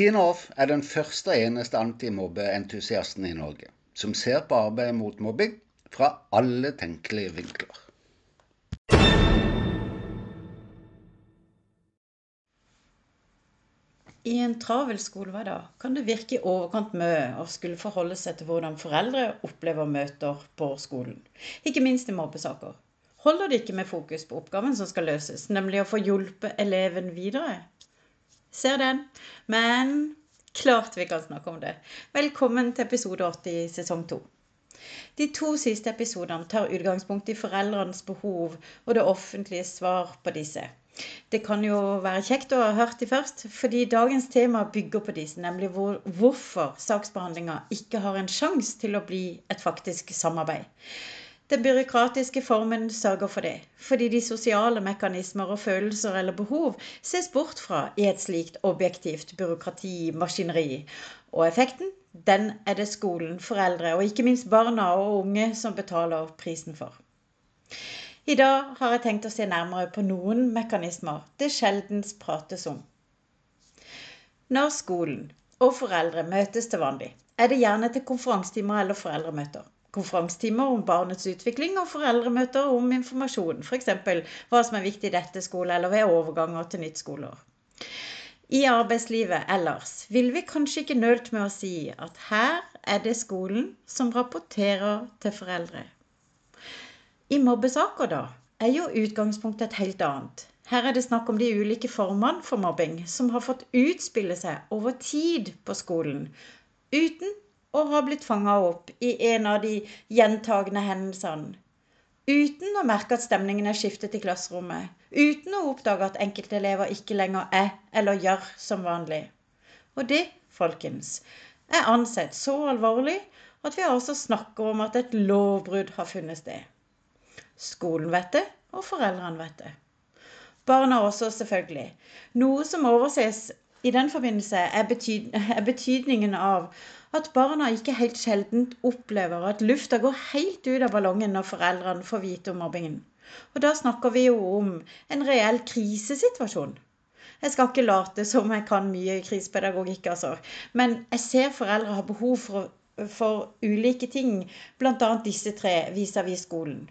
Tina Off er den første og eneste antimobbeentusiasten i Norge som ser på arbeidet mot mobbing fra alle tenkelige vinkler. I en travel skolehverdag kan det virke i overkant mye å skulle forholde seg til hvordan foreldre opplever møter på skolen, ikke minst i mobbesaker. Holder det ikke med fokus på oppgaven som skal løses, nemlig å få hjulpet eleven videre? Ser den. Men klart vi kan snakke om det. Velkommen til episode 80 i sesong 2. De to siste episodene tar utgangspunkt i foreldrenes behov og det offentlige svar på disse. Det kan jo være kjekt å ha hørt de først, fordi dagens tema bygger på disse, nemlig hvor, hvorfor saksbehandlinga ikke har en sjanse til å bli et faktisk samarbeid. Den byråkratiske formen sørger for det, fordi de sosiale mekanismer og følelser eller behov ses bort fra i et slikt objektivt byråkratimaskineri. Og effekten, den er det skolen, foreldre og ikke minst barna og unge som betaler prisen for. I dag har jeg tenkt å se nærmere på noen mekanismer det sjeldens prates om. Når skolen og foreldre møtes til vanlig, er det gjerne til konferansetimer eller foreldremøter konferansetimer om barnets utvikling og foreldremøter om informasjon, f.eks. hva som er viktig i dette skole eller ved overganger til nytt skoleår. I arbeidslivet ellers vil vi kanskje ikke nølt med å si at her er det skolen som rapporterer til foreldre. I mobbesaker, da, er jo utgangspunktet et helt annet. Her er det snakk om de ulike formene for mobbing som har fått utspille seg over tid på skolen, uten og har blitt fanga opp i en av de gjentagende hendelsene. Uten å merke at stemningen er skiftet i klasserommet. Uten å oppdage at enkelte elever ikke lenger er eller gjør som vanlig. Og det, folkens, er ansett så alvorlig at vi altså snakker om at et lovbrudd har funnet sted. Skolen vet det, og foreldrene vet det. Barna også, selvfølgelig. Noe som overses i den forbindelse, er, betyd er betydningen av at barna ikke helt sjelden opplever at lufta går helt ut av ballongen når foreldrene får vite om mobbingen. Og da snakker vi jo om en reell krisesituasjon. Jeg skal ikke late som jeg kan mye krisepedagogikk, altså. Men jeg ser foreldre har behov for, for ulike ting, bl.a. disse tre vis-à-vis -vis skolen.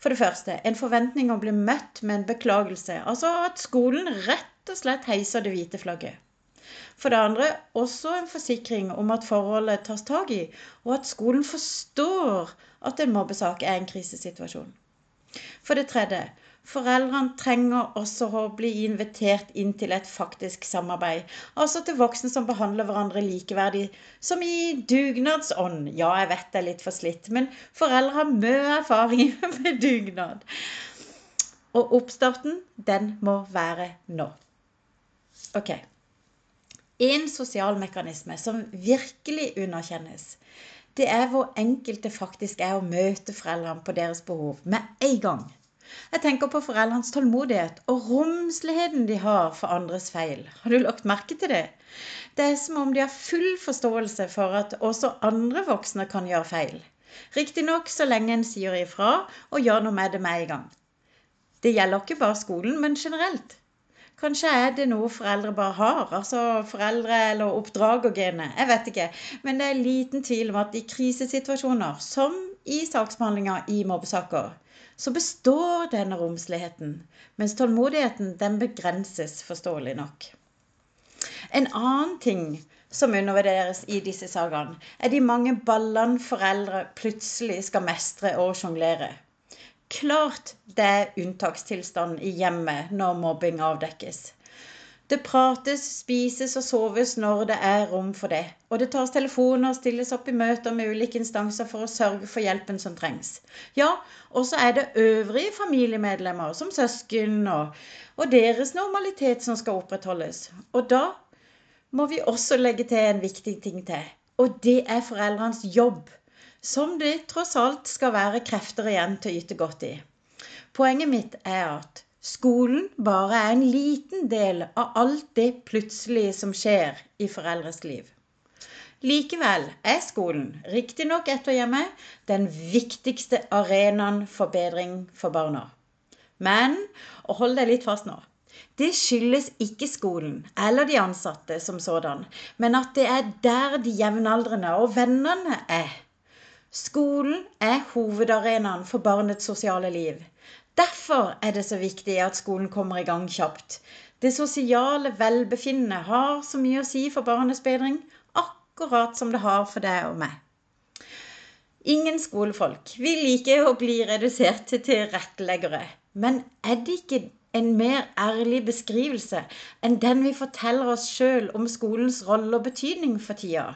For det første en forventning om å bli møtt med en beklagelse. Altså at skolen rett og slett heiser det hvite flagget. For det andre også en forsikring om at forholdet tas tak i, og at skolen forstår at en mobbesak er en krisesituasjon. For det tredje foreldrene trenger også å bli invitert inn til et faktisk samarbeid. Altså til voksne som behandler hverandre likeverdig, som i dugnadsånd. Ja, jeg vet det er litt for slitt, men foreldre har mye erfaring med dugnad. Og oppstarten, den må være nå. Ok. En sosial mekanisme som virkelig underkjennes, det er hvor enkelte faktisk er å møte foreldrene på deres behov med en gang. Jeg tenker på foreldrenes tålmodighet og romsligheten de har for andres feil. Har du lagt merke til det? Det er som om de har full forståelse for at også andre voksne kan gjøre feil. Riktignok så lenge en sier ifra og gjør noe med det med en gang. Det gjelder ikke bare skolen, men generelt. Kanskje er det noe foreldre bare har. Altså foreldre- eller oppdragergenet. Jeg vet ikke. Men det er liten tvil om at i krisesituasjoner, som i saksbehandlinga i mobbesaker, så består denne romsligheten. Mens tålmodigheten den begrenses, forståelig nok. En annen ting som undervurderes i disse sagaene, er de mange ballene foreldre plutselig skal mestre og sjonglere. Klart det er unntakstilstand i hjemmet når mobbing avdekkes. Det prates, spises og soves når det er rom for det. Og det tas telefoner og stilles opp i møter med ulike instanser for å sørge for hjelpen som trengs. Ja, og så er det øvrige familiemedlemmer, som søsken og, og deres normalitet som skal opprettholdes. Og da må vi også legge til en viktig ting til. Og det er foreldrenes jobb som det tross alt skal være krefter igjen til å yte godt i. Poenget mitt er at skolen bare er en liten del av alt det plutselige som skjer i foreldres liv. Likevel er skolen, riktignok etter hjemmet, den viktigste arenaen for bedring for barna. Men, og hold deg litt fast nå, Det skyldes ikke skolen eller de ansatte som sådan, men at det er der de jevnaldrende og vennene er. Skolen er hovedarenaen for barnets sosiale liv. Derfor er det så viktig at skolen kommer i gang kjapt. Det sosiale velbefinnende har så mye å si for barnets bedring, akkurat som det har for deg og meg. Ingen skolefolk vil like å bli redusert til tilretteleggere. Men er det ikke en mer ærlig beskrivelse enn den vi forteller oss sjøl om skolens rolle og betydning for tida?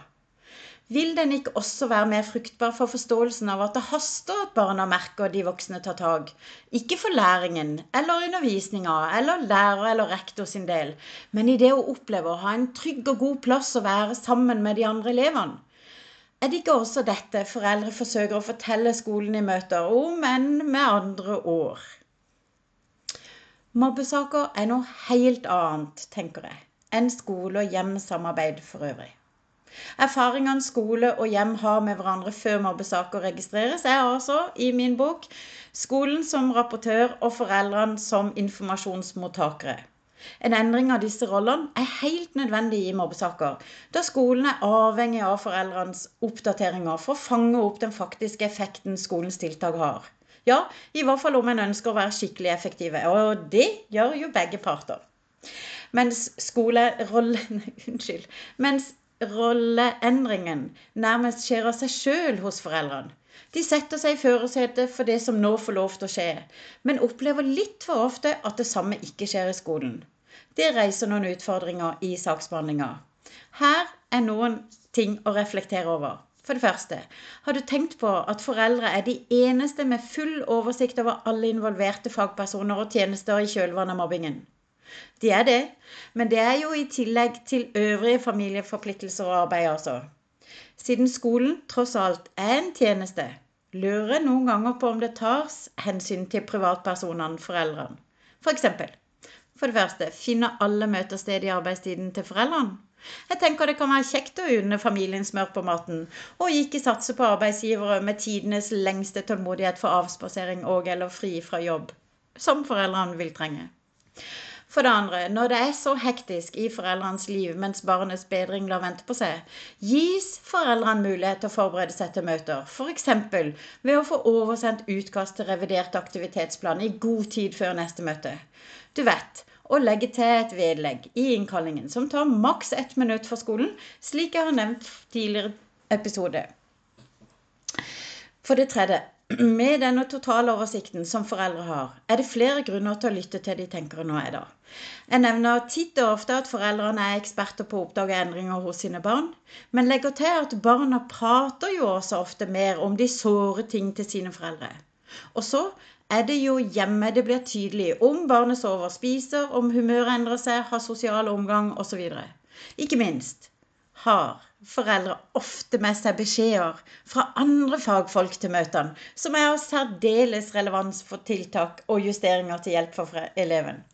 Vil den ikke også være mer fruktbar for forståelsen av at det haster at barna merker de voksne tar tak? Ikke for læringen eller undervisninga eller lærer eller rektor sin del, men i det å oppleve å ha en trygg og god plass å være sammen med de andre elevene. Er det ikke også dette foreldre forsøker å fortelle skolen i møter, om enn med andre år? Mobbesaker er noe helt annet, tenker jeg, enn skole- og hjemsamarbeid for øvrig. Erfaringene skole og hjem har med hverandre før mobbesaker registreres, er altså, i min bok, skolen som rapportør og foreldrene som informasjonsmottakere. En endring av disse rollene er helt nødvendig i mobbesaker, da skolen er avhengig av foreldrenes oppdateringer for å fange opp den faktiske effekten skolens tiltak har. Ja, i hvert fall om en ønsker å være skikkelig effektive, og det gjør jo begge parter. Mens skolerollen Unnskyld. Mens rolleendringen nærmest skjer av seg sjøl hos foreldrene. De setter seg i førersetet for det som nå får lov til å skje, men opplever litt for ofte at det samme ikke skjer i skolen. Det reiser noen utfordringer i saksbehandlinga. Her er noen ting å reflektere over. For det første, har du tenkt på at foreldre er de eneste med full oversikt over alle involverte fagpersoner og tjenester i kjølvannet av mobbingen? De er det, men det er jo i tillegg til øvrige familieforpliktelser og arbeid, altså. Siden skolen tross alt er en tjeneste, lurer jeg noen ganger på om det tas hensyn til privatpersonene, foreldrene. For eksempel, for det første, finner alle møtested i arbeidstiden til foreldrene? Jeg tenker det kan være kjekt å unne familien smør på maten, og ikke satse på arbeidsgivere med tidenes lengste tålmodighet for avspasering og eller fri fra jobb, som foreldrene vil trenge. For det andre, når det er så hektisk i foreldrenes liv mens barnets bedring lar vente på seg, gis foreldrene mulighet til å forberede seg til møter, f.eks. ved å få oversendt utkast til revidert aktivitetsplan i god tid før neste møte. Du vet, å legge til et vedlegg i innkallingen som tar maks ett minutt for skolen, slik jeg har nevnt tidligere episode. For det tredje, med denne totaloversikten som foreldre har, er det flere grunner til å lytte til de tenkere nå er da. Jeg nevner titt og ofte at foreldrene er eksperter på å oppdage endringer hos sine barn, men legger til at barna prater jo også ofte mer om de såre ting til sine foreldre. Og så er det jo hjemme det blir tydelig om barnet sover, spiser, om humøret endrer seg, har sosial omgang osv. Ikke minst har foreldre ofte med seg beskjeder fra andre fagfolk til møtene, som er av særdeles relevans for tiltak og justeringer til hjelp for eleven.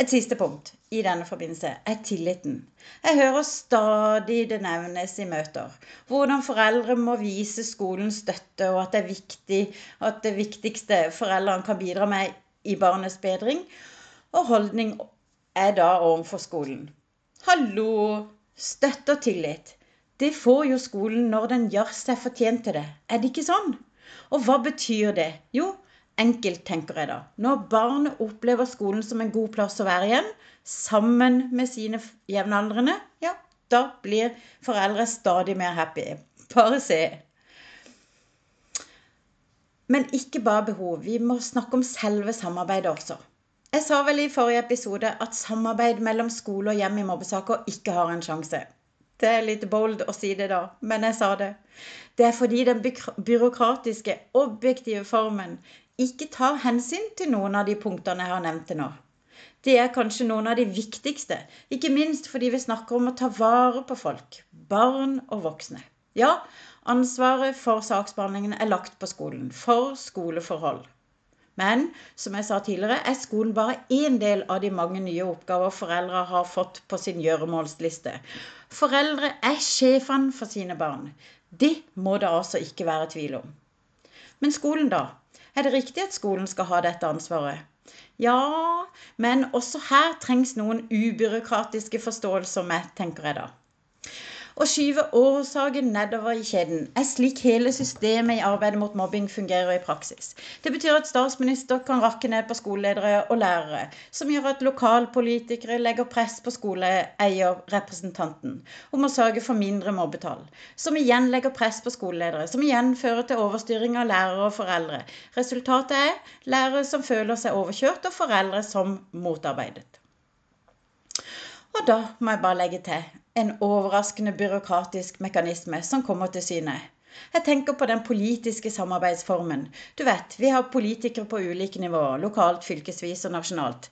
Et siste punkt i denne forbindelse er tilliten. Jeg hører stadig det nevnes i møter hvordan foreldre må vise skolen støtte, og at det viktig at det viktigste foreldrene kan bidra med i barnets bedring og holdning, er da overfor skolen. Hallo, Støtte og tillit. Det får jo skolen når den gjør seg fortjent til det. Er det ikke sånn? Og hva betyr det? Jo, enkelt, tenker jeg da. Når barnet opplever skolen som en god plass å være igjen, sammen med sine jevnaldrende, ja, da blir foreldre stadig mer happy. Bare se. Men ikke bare behov. Vi må snakke om selve samarbeidet også. Jeg sa vel i forrige episode at samarbeid mellom skole og hjem i mobbesaker ikke har en sjanse. Det er litt bold å si det da, men jeg sa det. Det er fordi den byråkratiske, objektive formen ikke tar hensyn til noen av de punktene jeg har nevnt til nå. Det er kanskje noen av de viktigste, ikke minst fordi vi snakker om å ta vare på folk, barn og voksne. Ja, ansvaret for saksbehandlingen er lagt på skolen, for skoleforhold. Men som jeg sa tidligere, er skolen bare én del av de mange nye oppgaver foreldre har fått på sin gjøremålsliste. Foreldre er sjefene for sine barn. Det må det altså ikke være tvil om. Men skolen, da? Er det riktig at skolen skal ha dette ansvaret? Ja, men også her trengs noen ubyråkratiske forståelser med, tenker jeg da. Å skyve årsaken nedover i kjeden er slik hele systemet i arbeidet mot mobbing fungerer i praksis. Det betyr at statsminister kan rakke ned på skoleledere og lærere, som gjør at lokalpolitikere legger press på skoleeierrepresentanten om å sørge for mindre mobbetall, som igjen legger press på skoleledere, som igjen fører til overstyring av lærere og foreldre. Resultatet er lærere som føler seg overkjørt, og foreldre som motarbeidet. Og da må jeg bare legge til en overraskende byråkratisk mekanisme som kommer til syne. Jeg tenker på den politiske samarbeidsformen. Du vet, vi har politikere på ulike nivåer, lokalt, fylkesvis og nasjonalt.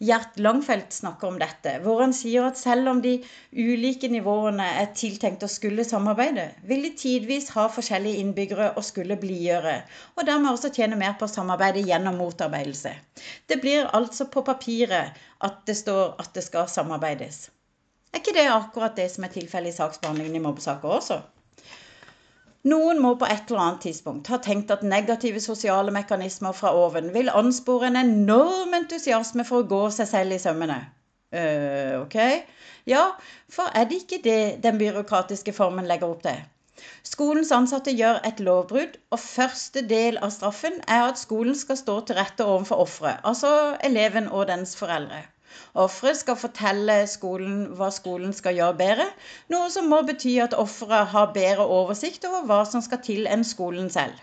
Gjert Langfelt snakker om dette, hvor han sier at selv om de ulike nivåene er tiltenkt å skulle samarbeide, vil de tidvis ha forskjellige innbyggere å skulle blidgjøre, og dermed også tjene mer på samarbeidet gjennom motarbeidelse. Det blir altså på papiret at det står at det skal samarbeides. Er ikke det akkurat det som er tilfellet i saksbehandlingen i mobbesaker også? Noen må på et eller annet tidspunkt ha tenkt at negative sosiale mekanismer fra oven vil anspore en enorm entusiasme for å gå seg selv i sømmene. Uh, ok? Ja, for er det ikke det den byråkratiske formen legger opp til? Skolens ansatte gjør et lovbrudd, og første del av straffen er at skolen skal stå til rette overfor offeret, altså eleven og dens foreldre. Offeret skal fortelle skolen hva skolen skal gjøre bedre, noe som må bety at offeret har bedre oversikt over hva som skal til enn skolen selv.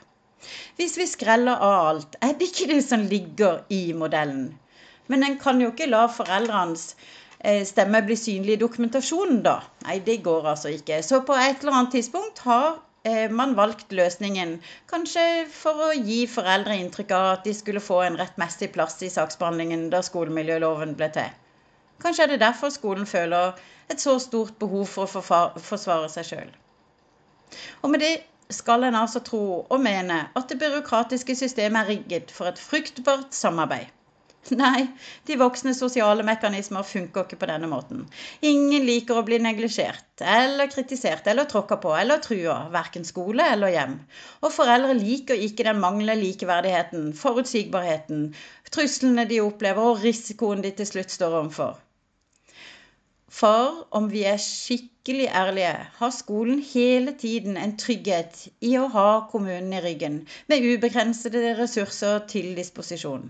Hvis vi skreller av alt, er det ikke det som ligger i modellen. Men en kan jo ikke la foreldrenes eh, stemme bli synlig i dokumentasjonen, da. Nei, det går altså ikke. Så på et eller annet tidspunkt har man valgt løsningen, kanskje for å gi foreldre inntrykk av at de skulle få en rettmessig plass i saksbehandlingen da skolemiljøloven ble til. Kanskje er det derfor skolen føler et så stort behov for å forsvare seg sjøl. Og med det skal en altså tro og mene at det byråkratiske systemet er rigget for et fruktbart samarbeid. Nei, de voksne sosiale mekanismer funker ikke på denne måten. Ingen liker å bli neglisjert eller kritisert eller tråkka på eller trua, verken skole eller hjem. Og foreldre liker ikke den manglende likeverdigheten, forutsigbarheten, truslene de opplever og risikoen de til slutt står overfor. For om vi er skikkelig ærlige, har skolen hele tiden en trygghet i å ha kommunen i ryggen, med ubegrensede ressurser til disposisjon.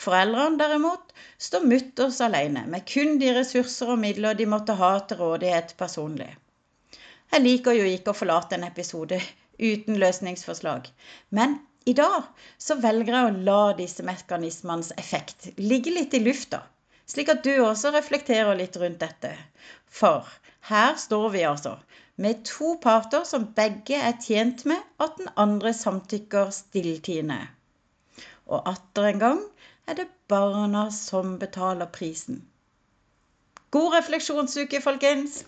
Foreldrene derimot står mutters alene, med kun de ressurser og midler de måtte ha til rådighet personlig. Jeg liker jo ikke å forlate en episode uten løsningsforslag, men i dag så velger jeg å la disse mekanismenes effekt ligge litt i lufta slik at du også reflekterer litt rundt dette. For her står vi altså med to parter som begge er tjent med at den andre samtykker stilltiende. Og atter en gang er det barna som betaler prisen. God refleksjonsuke, folkens!